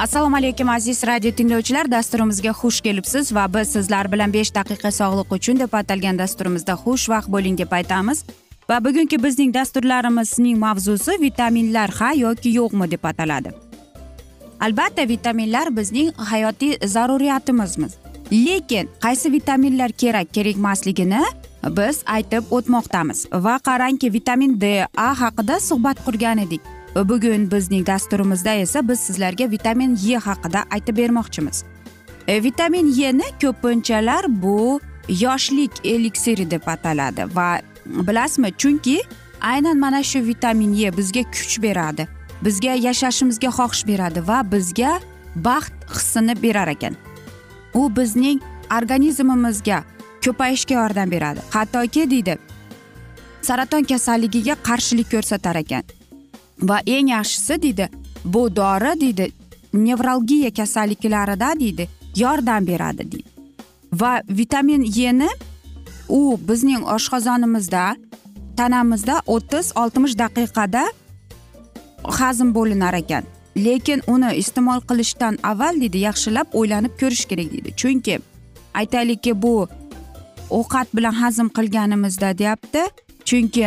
assalomu alaykum aziz radio tinglovchilar. Dasturimizga xush kelibsiz va biz sizlar bilan besh daqiqa sog'liq uchun deb atalgan dasturimizda xushvaqt bo'ling deb aytamiz. Va bugungi bizning dasturlarimizning mavzusi vitaminlar ha yoki yo'qmi deb ataladi. Albatta vitaminlar bizning hayotiy zaruriyatimizmiz. Lekin qaysi vitaminlar kerak kerakmasligini biz aytib o'tmoqdamiz. Va qarangki vitamin d a haqida suhbat qurgan edik. Bugun bizning dasturimizda esa biz sizlarga vitamin e haqida aytib bermoqchimiz. E, vitamin e ni ko'pinchalar bu yoshlik eliksiri deb ataladi va bilasizmi chunki aynan mana shu vitamin e bizga kuch beradi bizga yashashimizga xohish beradi va bizga baxt hissini berar ekan. U bizning organizmimizga ko'payishga yordam beradi. Hattoki deydi saraton kasalligiga qarshilik ko'rsatar ekan. Va eng yaxshisi deydi bu dori deydi nevralgiya kasalliklarida deydi yordam beradi deydi. Va vitamin e ni u bizning oshqozonimizda tanamizda o'ttiz oltmish daqiqada hazm bo'linar ekan. Lekin uni iste'mol qilishdan avval deydi yaxshilab o'ylanib ko'rish kerak deydi. Chunki aytaylikki bu ovqat bilan hazm qilganimizda deyapti. Chunki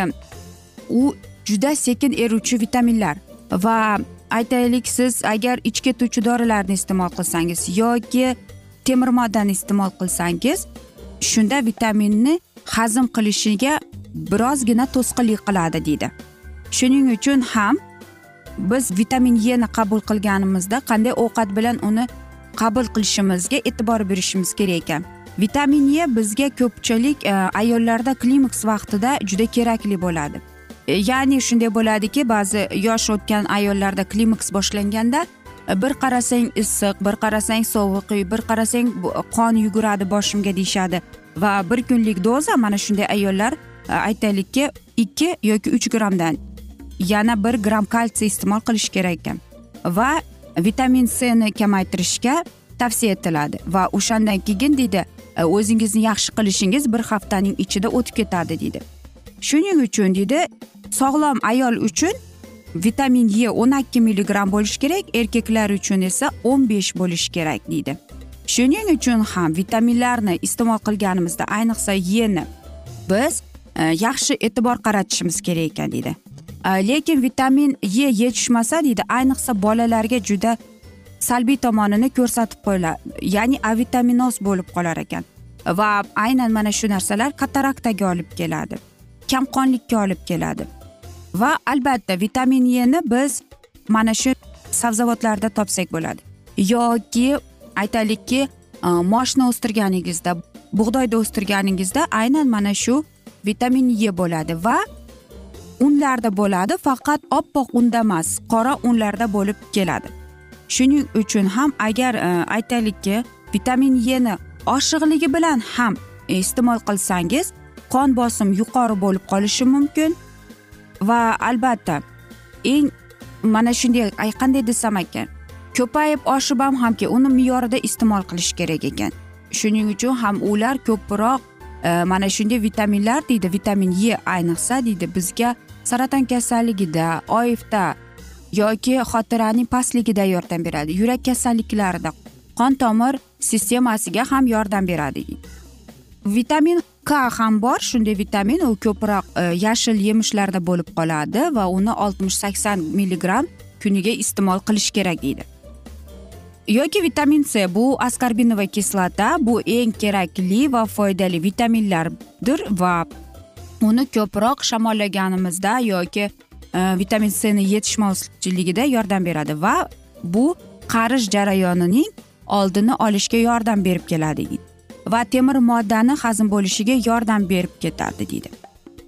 u juda sekin eruvchi vitaminlar. Va aytaylik siz agar ich ketuvchi dorilarni iste'mol qilsangiz yoki temir moddani iste'mol qilsangiz shunda vitaminni hazm qilishiga birozgina to'sqinlik qiladi deydi. Shuning uchun ham biz vitamin e ni qabul qilganimizda qanday ovqat bilan uni qabul qilishimizga e'tibor berishimiz kerak ekan. Vitamin e bizga ko'pchilik e, ayollarda klimaks vaqtida juda kerakli bo'ladi. Ya'ni shunday bo'ladiki ba'zi yosh o'tgan ayollarda klimaks boshlanganda e, bir qarasang issiq bir qarasang sovuq bir qarasang qon yuguradi boshimga deyishadi. Va bir kunlik doza mana shunday ayollar e, aytaylikki ikki yoki uch grammdan yana bir gramm kalsiy iste'mol qilish kerak ekan. Va vitamin c ni kamaytirishga tavsiya etiladi. Va o'shandan keyin deydi e, o'zingizni yaxshi qilishingiz bir haftaning ichida o'tib ketadi deydi. Shuning uchun deydi sog'lom ayol uchun vitamin e o'n ikki milligramm bo'lishi kerak erkaklar uchun esa o'n besh bo'lishi kerak deydi. Shuning uchun ham vitaminlarni iste'mol qilganimizda ayniqsa yeni biz e, yaxshi e'tibor qaratishimiz kerak ekan deydi. E, lekin vitamin e yetishmasa deydi ayniqsa bolalarga juda salbiy tomonini ko'rsatib qo'yiladi ya'ni avitaminoz bo'lib qolar ekan. Va aynan mana shu narsalar kataraktaga olib keladi kamqonlikka olib keladi. Va albatta vitamin e ni biz mana shu sabzavotlarda topsak bo'ladi. Yoki aytaylikki e, moshni o'stirganingizda bug'doyni o'stirganingizda aynan mana shu vitamin e bo'ladi va unlarda bo'ladi faqat oppoq unda emas qora unlarda bo'lib keladi. Shuning uchun ham agar e, aytaylikki vitamin e ni oshiqligi bilan ham e, iste'mol qilsangiz qon bosim yuqori bo'lib qolishi mumkin va albatta. Eng mana shunday qanday desam ekan ko'payib oshib ham hamki uni me'yorida iste'mol qilish kerak ekan. Shuning uchun ham ular ko'proq e, mana shunday vitaminlar deydi vitamin e ayniqsa deydi bizga saraton kasalligida oifda yoki xotiraning pastligida yordam beradi. Yurak kasalliklarida qon tomir sistemasiga ham yordam beradi. Vitamin k ham bor. Shunday vitamin u ko'proq e, yashil yemishlarda bo'lib qoladi va uni oltmish sakson milligramm kuniga iste'mol qilish kerak deydi. Yoki vitamin c bu askarbinova kislota bu eng kerakli va foydali vitaminlardir va uni ko'proq shamollaganimizda yoki e, vitamin cni yetishmovchiligida yordam beradi va bu qarish jarayonining oldini olishga yordam berib keladi deydi. Va temir moddani hazm bo'lishiga yordam berib ketadi deydi.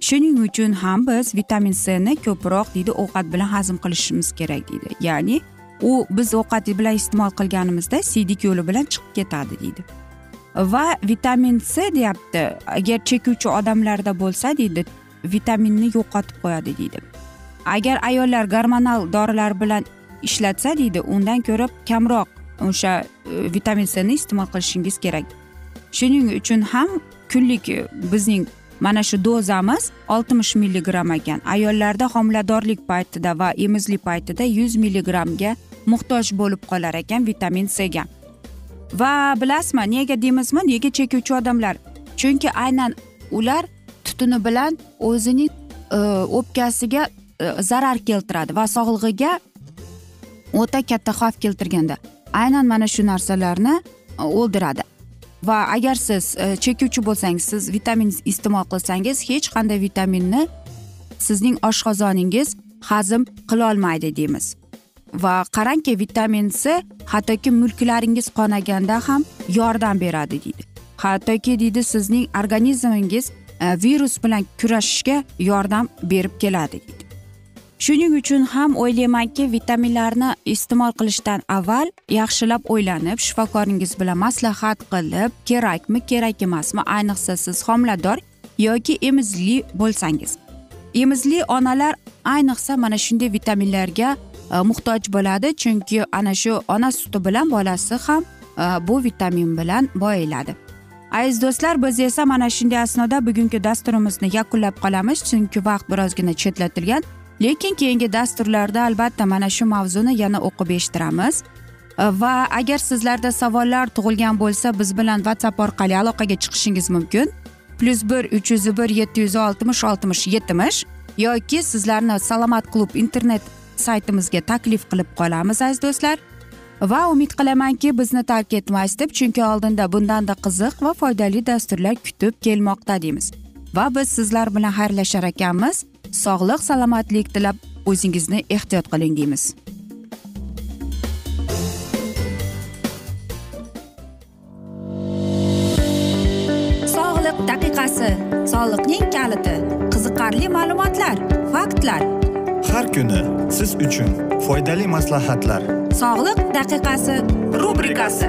Shuning uchun ham biz vitamin c ni ko'proq deydi ovqat bilan hazm qilishimiz kerak deydi. Ya'ni u biz ovqat bilan iste'mol qilganimizda siydik yo'li bilan chiqib ketadi deydi. Va vitamin c deyapti. Agar chekuvchi odamlarda bo'lsa deydi vitaminni yo'qotib qo'yadi deydi. Agar ayollar gormonal dorilar bilan ishlatsa deydi undan ko'ra kamroq o'sha e, vitamin c ni iste'mol qilishingiz kerak. Shuning uchun ham kunlik e, bizning mana shu dozamiz oltmish milligramm ekan. Ayollarda homiladorlik paytida va emizlik paytida yuz milligrammga muhtoj bo'lib qolar ekan vitamin cga va bilasizmi nega deymizmi? Nega chekuvchi odamlar? Chunki aynan ular tutuni bilan o'zining e, o'pkasiga e, zarar keltiradi va sog'lig'iga o'ta katta xavf keltirganda. Aynan mana shu narsalarni o'ldiradi. Va agar siz e, chekuvchi bo'lsangiz siz vitamin iste'mol qilsangiz hech qanday vitaminni sizning oshqozoningiz hazm qilolmaydi deymiz. Va qarangki vitamin c hattoki mulklaringiz qonaganda ham yordam beradi deydi. Hattoki deydi sizning organizmingiz e, virus bilan kurashishga yordam berib keladi deydi. Shuning uchun ham o'ylaymanki vitaminlarni iste'mol qilishdan avval yaxshilab o'ylanib shifokoringiz bilan maslahat qilib kerakmi kerak emasmi ayniqsa siz homilador yoki emizikli bo'lsangiz. Emizikli onalar ayniqsa mana shunday vitaminlarga e, muhtoj bo'ladi chunki ana shu ona suti bilan bolasi ham e, bu vitamin bilan boyiladi. Aziz do'stlar biz esa mana shunday asnoda bugungi dasturimizni yakunlab qolamiz chunki vaqt birozgina chetlatilgan. Lekin keyingi dasturlarda albatta mana shu mavzuni yana o'qib eshittiramiz. Va agar sizlarda savollar tug'ilgan bo'lsa biz bilan whatsapp orqali aloqaga chiqishingiz mumkin. Plyus bir uch yuz bir yetti yuz oltmish oltmish yetmish yoki sizlarni salomat klub internet saytimizga taklif qilib qolamiz aziz do'stlar. Va umid qilamanki bizni tark etmaysiz deb chunki oldinda bundanda qiziq va foydali dasturlar kutib kelmoqda deymiz. Va biz sizlar bilan xayrlashar ekanmiz. Sog'lik salomatlik tilab o'zingizni ehtiyot qiling deymiz. Sog'liq daqiqasi soliqning kaliti qiziqarli ma'lumotlar faktlar. Har kuni siz uchun foydali maslahatlar. Sog'liq daqiqasi rubrikasi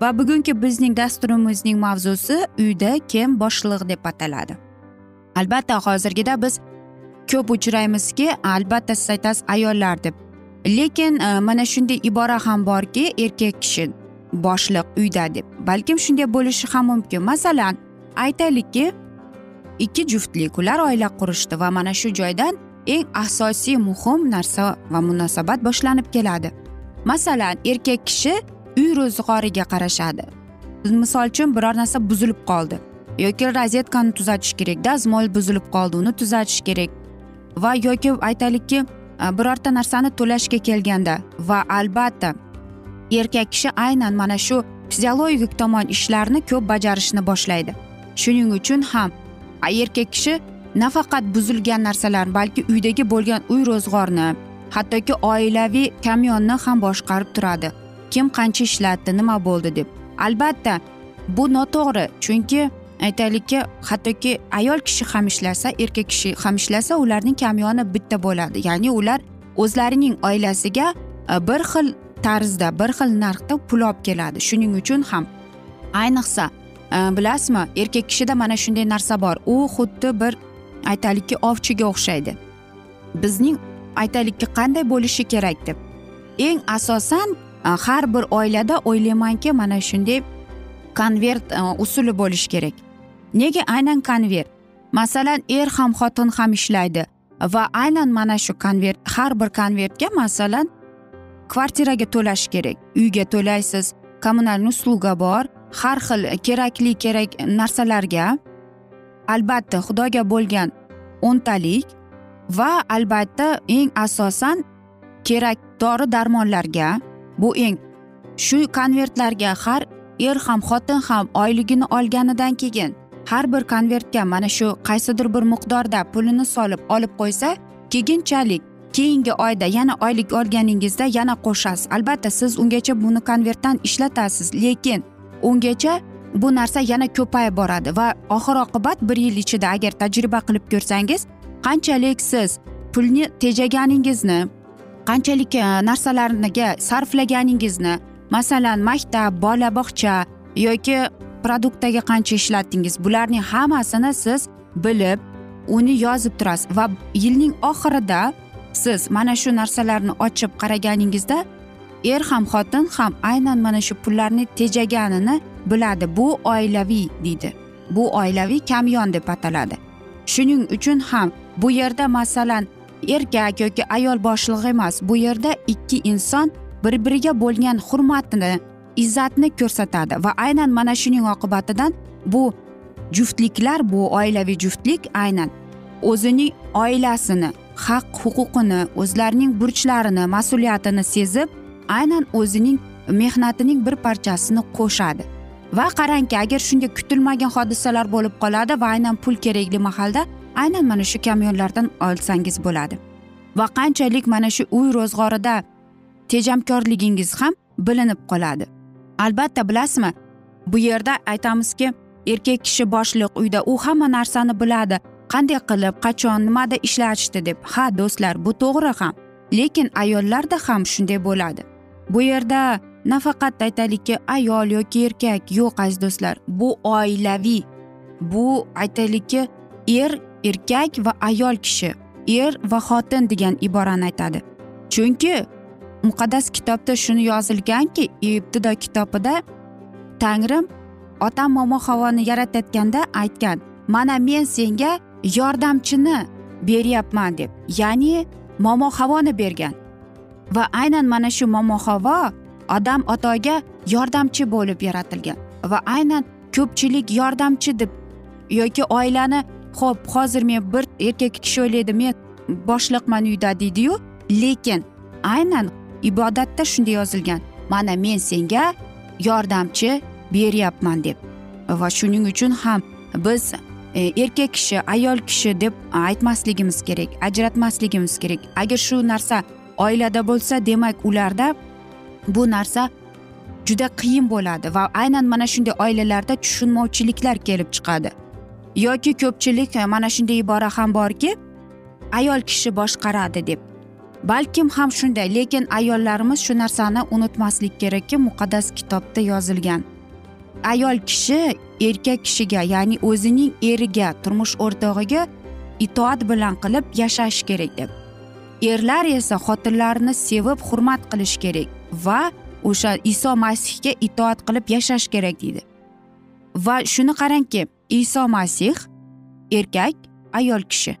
Va bugungi bizning dasturimizning mavzusi uyda kim boshliq deb ataladi. Albatta hozirgida biz ko'p uchraymizki albatta siz aytasiz ayollar deb. Lekin e, mana shunday ibora ham borki erkak kishi boshliq uyda deb. Balkim shunday bo'lishi ham mumkin. Masalan aytaylikki ikki juftlik ular oila qurishdi va mana shu joydan eng asosiy muhim narsa va munosabat boshlanib keladi. Masalan erkak kishi uy ro'zg'origa qarashadi. Misol uchun biror narsa buzilib qoldi yoki rozetkani tuzatish kerak dazmol buzilib qoldi uni tuzatish kerak va yoki aytaylikki e, birorta narsani to'lashga kelganda va albatta erkak kishi aynan mana shu fiziologik tomon ishlarni ko'p bajarishni boshlaydi. Shuning uchun ham erkak kishi nafaqat buzilgan narsalarni balki uydagi bo'lgan uy ro'zg'orni hattoki oilaviy kamyonni ham boshqarib turadi. Kim qancha ishlatdi nima bo'ldi deb. Albatta bu noto'g'ri chunki aytaylikki hattoki ayol kishi ham ishlasa erkak kishi ham ishlasa ularning kamyoni bitta bo'ladi. Ya'ni ular o'zlarining oilasiga e, bir xil tarzda bir xil narxda pul olib keladi. Shuning uchun ham. Ayniqsa e, bilasizmi erkak kishida mana shunday narsa bor. U xuddi bir aytaylikki ovchiga o'xshaydi. Bizning aytaylikki qanday bo'lishi kerak deb. Eng asosan Э, har bir oilada o'ylaymanki mana shunday konvert e, usuli bo'lishi kerak. Nega aynan konvert? Masalan er ham xotin ham ishlaydi va aynan mana shu konvert har bir konvertga masalan kvartiraga to'lash kerak. Uyga to'laysiz kommunalniy usluga bor har xil kerakli kerak narsalarga albatta xudoga bo'lgan o'ntalik va albatta eng asosan kerak dori darmonlarga bu eng shu konvertlarga har er ham xotin ham oyligini olganidan keyin har bir konvertga mana shu qaysidir bir miqdorda pulini solib olib qo'ysa keyinchalik keyingi oyda yana oylik olganingizda yana qo'shasiz. Albatta siz ungacha buni konvertdan ishlatasiz lekin ungacha bu narsa yana ko'payib boradi va oxir oqibat bir yil ichida agar tajriba qilib ko'rsangiz qanchalik siz pulni tejaganingizni qanchalik e, narsalarga sarflaganingizni masalan maktab bola bog'cha yoki produktdagi qancha ishlatdingiz bularning hammasini siz bilib uni yozib turasiz va yilning oxirida siz mana shu narsalarni ochib qaraganingizda er ham xotin ham aynan mana shu pullarni tejaganini biladi. Bu oilaviy deydi. Bu oilaviy kamyon deb ataladi. Shuning uchun ham bu yerda masalan erkak yoki ayol boshlig'i emas. Bu yerda ikki inson bir biriga bo'lgan hurmatini izzatni ko'rsatadi va aynan mana shuning oqibatidan bu juftliklar bu oilaviy juftlik aynan o'zining oilasini haq huquqini o'zlarining burchlarini mas'uliyatini sezib aynan o'zining mehnatining bir parchasini qo'shadi. Va qarangki agar shunday kutilmagan hodisalar bo'lib qoladi va aynan pul kerakli mahalda aynan mana shu kamyonlardan olsangiz bo'ladi. Va qanchalik mana shu uy ro'zg'orida tejamkorligingiz ham bilinib qoladi. Albatta bilasizmi? Bu yerda aytamizki erkak kishi boshliq uyda u hamma narsani biladi. Qanday qilib qachon nimada ishlatishdi deb. Ha do'stlar bu to'g'ri ham. Lekin ayollarda ham shunday bo'ladi. Bu yerda nafaqat aytaylikki ayol yoki erkak. Yo'q aziz do'stlar bu oilaviy. Bu aytaylikki er erkak va ayol kishi er va xotin degan iborani aytadi. Chunki muqaddas kitobda shuni yozilganki ibtido kitobida tangrim otam momo havoni yaratayotganda aytgan mana men senga yordamchini beryapman deb ya'ni momo havoni bergan. Va aynan mana shu momo havo odam otoga yordamchi bo'lib yaratilgan va aynan ko'pchilik yordamchi deb yoki oilani ho'p hozir men bir erkak kishi o'ylaydi men boshliqman uyda deydiyu. Lekin aynan ibodatda shunday yozilgan. Mana men senga yordamchi beryapman deb. Va shuning uchun ham biz e, erkak kishi ayol kishi deb aytmasligimiz kerak ajratmasligimiz kerak. Agar shu narsa oilada bo'lsa demak ularda bu narsa juda qiyin bo'ladi va aynan mana shunday oilalarda tushunmovchiliklar kelib chiqadi. Yoki ko'pchilik e, mana shunday ibora ham borki ayol kishi boshqaradi deb. Balkim ham shunday lekin ayollarimiz shu narsani unutmaslik kerakki muqaddas kitobda yozilgan. Ayol kishi erkak kishiga ya'ni o'zining eriga turmush o'rtog'iga itoat bilan qilib yashash kerak deb. Erlar esa xotinlarini sevib hurmat qilish kerak va o'sha iso masihga itoat qilib yashash kerak deydi. Va shuni qarangki iso masih erkak ayol kishi.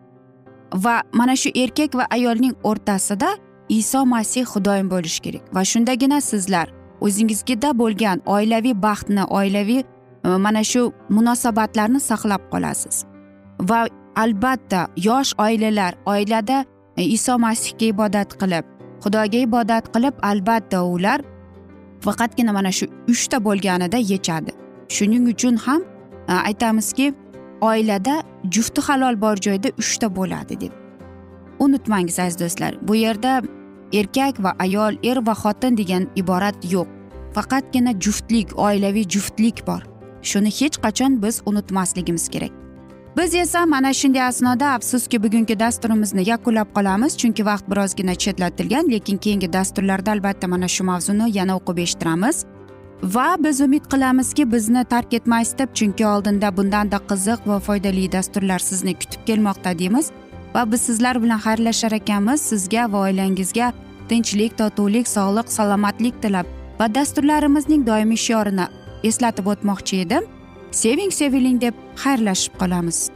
Va mana shu erkak va ayolning o'rtasida iso masih xudoyim bo'lishi kerak. Va shundagina sizlar o'zingizgida bo'lgan oilaviy baxtni oilaviy e, mana shu munosabatlarni saqlab qolasiz. Va albatta yosh oilalar oilada e, iso masihga ibodat qilib xudoga ibodat qilib albatta ular faqatgina mana shu uchta bo'lganida yechadi. Shuning uchun ham Э, aytamizki oilada jufti halol bor joyda uchta bo'ladi deb. Unutmangiz aziz do'stlar bu yerda erkak va ayol er va xotin degan iborat yo'q. Faqatgina juftlik oilaviy juftlik bor. Shuni hech qachon biz unutmasligimiz kerak. Biz esa mana shunday asnoda afsuski bugungi dasturimizni yakunlab qolamiz chunki vaqt birozgina chetlatilgan lekin keyingi dasturlarda albatta mana shu mavzuni yana o'qib eshittiramiz. Va biz umid qilamizki bizni tark etmaysiz deb chunki oldinda bundanda qiziq va foydali dasturlar sizni kutib kelmoqda deymiz. Va biz sizlar bilan xayrlashar ekanmiz. Sizga va oilangizga tinchlik totuvlik sog'lik salomatlik tilab va dasturlarimizning doimiy shiorini eslatib o'tmoqchi edim. Seving seviling deb xayrlashib qolamiz.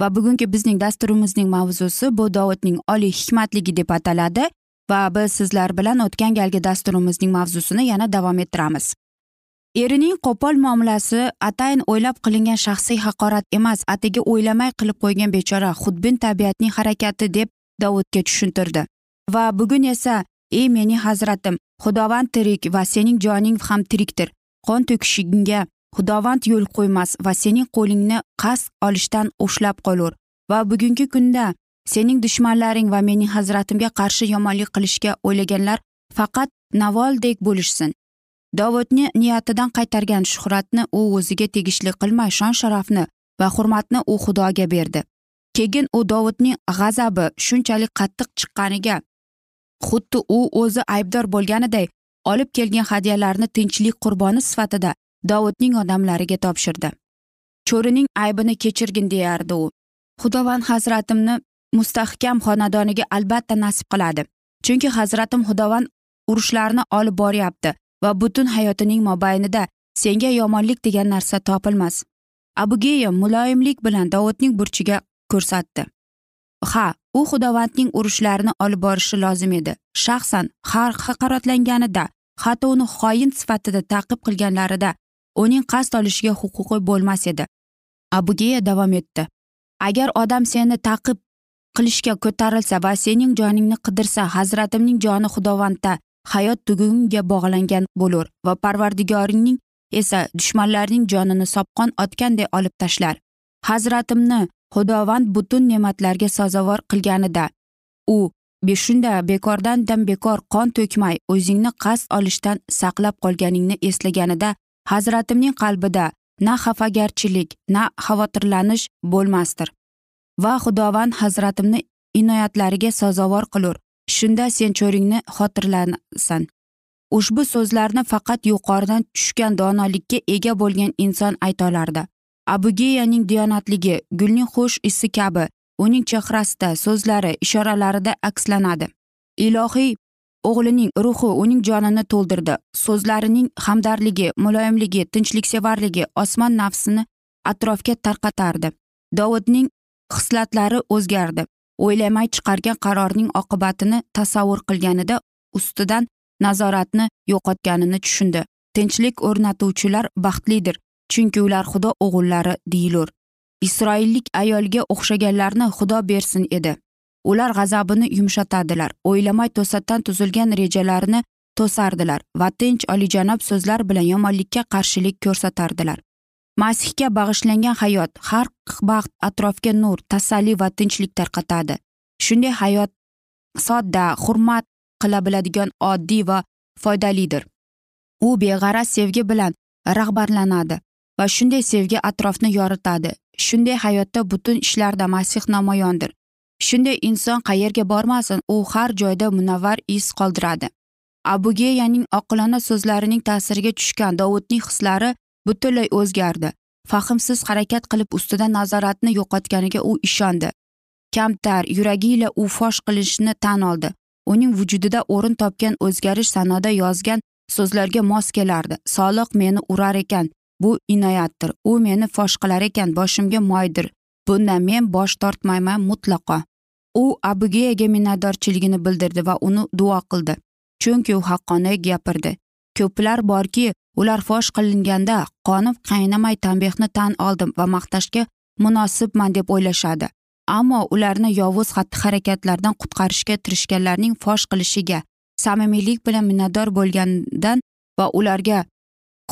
Va bugungi bizning dasturimizning mavzusi bu dovudning oliy hikmatligi deb ataladi va biz sizlar bilan o'tgan galgi dasturimizning mavzusini yana davom ettiramiz. Erining qo'pol muomalasi atayin o'ylab qilingan shaxsiy haqorat emas atigi o'ylamay qilib qo'ygan bechora xudbin tabiatning harakati deb dovudga tushuntirdi. Va bugun esa ey mening hazratim xudovand tirik va sening joning ham tirikdir. Qon to'kishingga xudovand yo'l qo'ymas va sening qo'lingni qasd olishdan ushlab qolur. Va bugungi kunda sening dushmanlaring va mening hazratimga qarshi yomonlik qilishga o'ylaganlar faqat navoldek bo'lishsin. Dovudni niyatidan qaytargan shuhratni u o'ziga tegishli qilmay shon sharafni va hurmatni u xudoga berdi. Keyin u dovudning g'azabi shunchalik qattiq chiqqaniga xuddi u o'zi aybdor bo'lganiday olib kelgan hadyalarni tinchlik qurboni sifatida dovudning odamlariga topshirdi. Cho'rining aybini kechirgin deyardi u. Xudovand hazratimni mustahkam xonadoniga albatta nasib qiladi. Chunki hazratim xudovand urushlarni olib boryapti va butun hayotining mobaynida senga yomonlik degan narsa topilmas. Abugeya muloyimlik bilan dovudning burchiga ko'rsatdi. Ha u xudovandning urushlarini olib borishi lozim edi. Shaxsan har haqoratlanganida hatto uni xoin sifatida taqib qilganlarida uning qasd olishiga huquqi bo'lmas edi. Abugeya davom etdi. Agar odam seni taqib qilishga ko'tarilsa va sening joningni qidirsa hazratimning joni xudovandda hayot tugunga bog'langan bo'lur va parvardigoringning esa dushmanlarning jonini sopqon otganday olib tashlar. Hazratimni xudovand butun ne'matlarga sazovor qilganida u shunda bekordan dam bekor qon to'kmay o'zingni qasd olishdan saqlab qolganingni eslaganida hazratimning qalbida na xafagarchilik na xavotirlanish bo'lmasdir. Va xudovand hazratimni inoyatlariga sazovor qilur. Shunda sen cho'ringni xotirlansan ushbu so'zlarni faqat yuqoridan tushgan donolikka ega bo'lgan inson aytolardi. Abugeyaning diyonatligi gulning xush isi kabi uning chehrasida so'zlari ishoralarida akslanadi. Ilohiy o'g'lining ruhi uning jonini to'ldirdi. So'zlarining hamdardligi muloyimligi tinchliksevarligi osmon nafsini atrofga tarqatardi. Dovudning hislatlari o'zgardi. O'ylamay chiqargan qarorning oqibatini tasavvur qilganida ustidan nazoratni yo'qotganini tushundi. Tinchlik o'rnatuvchilar baxtlidir chunki ular xudo o'g'illari deyilur. Isroillik ayolga o'xshaganlarni xudo bersin edi. Ular g'azabini yumshatadilar. O'ylamay to'satdan tuzilgan rejalarini to'sardilar va tinch olijanob so'zlar bilan yomonlikka qarshilik ko'rsatardilar. Masihga bag'ishlangan hayot har baxt atrofga nur tasalli va tinchlik tarqatadi. Shunday hayot sodda hurmat qila biladigan oddiy va foydalidir. U beg'araz sevgi bilan rag'batlanadi va shunday sevgi atrofni yoritadi. Shunday hayotda butun ishlarda masih namoyondir. Shunday inson qayerga bormasin u har joyda munavvar iz qoldiradi. Abugeyaning oqilona so'zlarining ta'siriga tushgan dovudning hislari butunlay o'zgardi. Fahmsiz harakat qilib ustidan nazoratni yo'qotganiga u ishondi. Kamtar yuragiyle u fosh qilishni tan oldi. Uning vujudida o'rin topgan o'zgarish sanoda yozgan so'zlarga mos kelardi. Soliq meni urar ekan bu inoyatdir. U meni fosh qilar ekan boshimga moydir. Bundan men bosh tortmayman mutlaqo. U abugeyaga minnatdorchiligini bildirdi va uni duo qildi. Chunki u haqqoniy gapirdi. Ko'plar borki ular fosh qilinganda qonib qaynamay tanbehni tan oldim va maqtashga munosibman deb o'ylashadi. Ammo ularni yovuz xatti harakatlardan qutqarishga tirishganlarning fosh qilishiga samimiylik bilan minnatdor bo'lgandan va ularga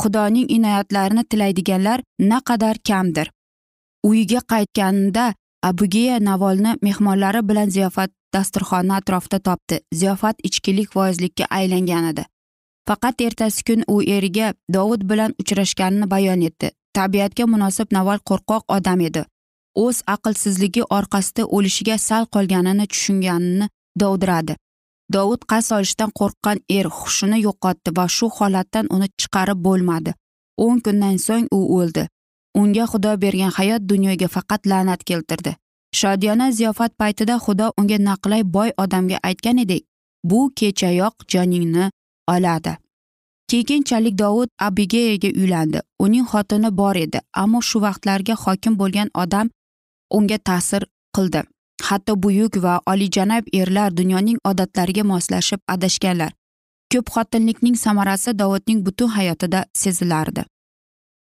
xudoning inoyatlarini tilaydiganlar naqadar kamdir. Uyiga qaytganida abugeya navolni mehmonlari bilan ziyofat dasturxoni atrofida topdi. Ziyofat ichkilik voizlikka aylangan edi. Faqat ertasi kun u eriga dovud bilan uchrashganini bayon etdi. Tabiatga munosib navol qo'rqoq odam edi. O'z aqlsizligi orqasida o'lishiga sal qolganini tushunganini dovdiradi. Dovud qasd olishdan qo'rqqan er hushini yo'qotdi va shu holatdan uni chiqarib bo'lmadi. O'n kundan so'ng u o'ldi. Unga xudo bergan hayot dunyoga faqat la'nat keltirdi. Shodiyona ziyofat paytida xudo unga naqlay boy odamga aytgan edik bu kechayoq joningni oladi. Keyinchalik dovud abigeyaga uylandi. Uning xotini bor edi ammo shu vaqtlarga hokim bo'lgan odam unga ta'sir qildi. Hatto buyuk va olijanob erlar dunyoning odatlariga moslashib adashganlar. Ko'p xotinlikning samarasi dovudning butun hayotida sezilardi.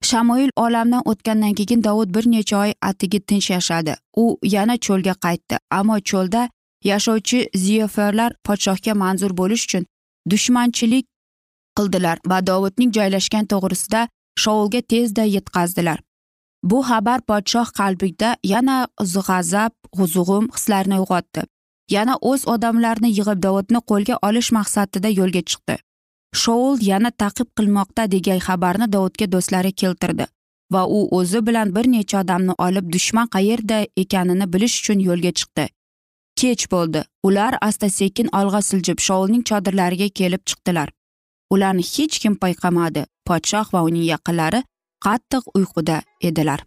Shamoil olamdan o'tgandan keyin dovud bir necha oy atigi tinch yashadi. U yana cho'lga qaytdi ammo cho'lda yashovchi ziyofarlar podshohga manzur bo'lish uchun dushmanchilik qildilar va dovudning joylashgan to'g'risida shovulga tezda yetkazdilar bu xabar podshoh qalbida yana g'azab g'uzug'um hislarini uyg'otdi. Yana o'z odamlarini yig'ib dovudni qo'lga olish maqsadida yo'lga chiqdi. Shoul yana taqib qilmoqda degan xabarni dovudga do'stlari keltirdi va u o'zi bilan bir necha odamni olib dushman qayerda ekanini bilish uchun yo'lga chiqdi. Kech bo'ldi. Ular asta sekin olg'a siljib shoulning chodirlariga kelib chiqdilar. Ularni hech kim payqamadi. Podshoh va uning yaqinlari qattiq uyquda edilar.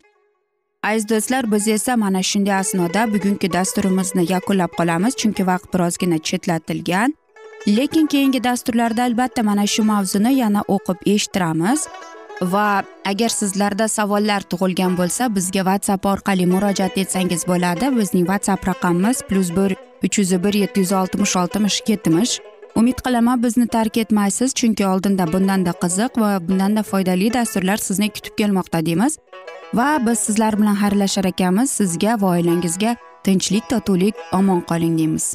Aziz do'stlar biz esa mana shunday asnoda bugungi dasturimizni yakunlab qolamiz chunki vaqt birozgina chetlatilgan. Lekin keyingi dasturlarda albatta mana shu mavzuni yana o'qib eshittiramiz. Va agar sizlarda savollar tug'ilgan bo'lsa bizga whatsapp orqali murojaat etsangiz bo'ladi. Bizning whatsapp raqamimiz plyus bir uch yuz bir yetti yuz oltmish oltmish yetmish umid qilaman bizni tark etmaysiz chunki oldinda bundanda qiziq va bundanda foydali dasturlar sizni kutib kelmoqda deymiz. Va biz sizlar bilan xayrlashar ekanmiz. Sizga va oilangizga tinchlik totuvlik omon qoling deymiz.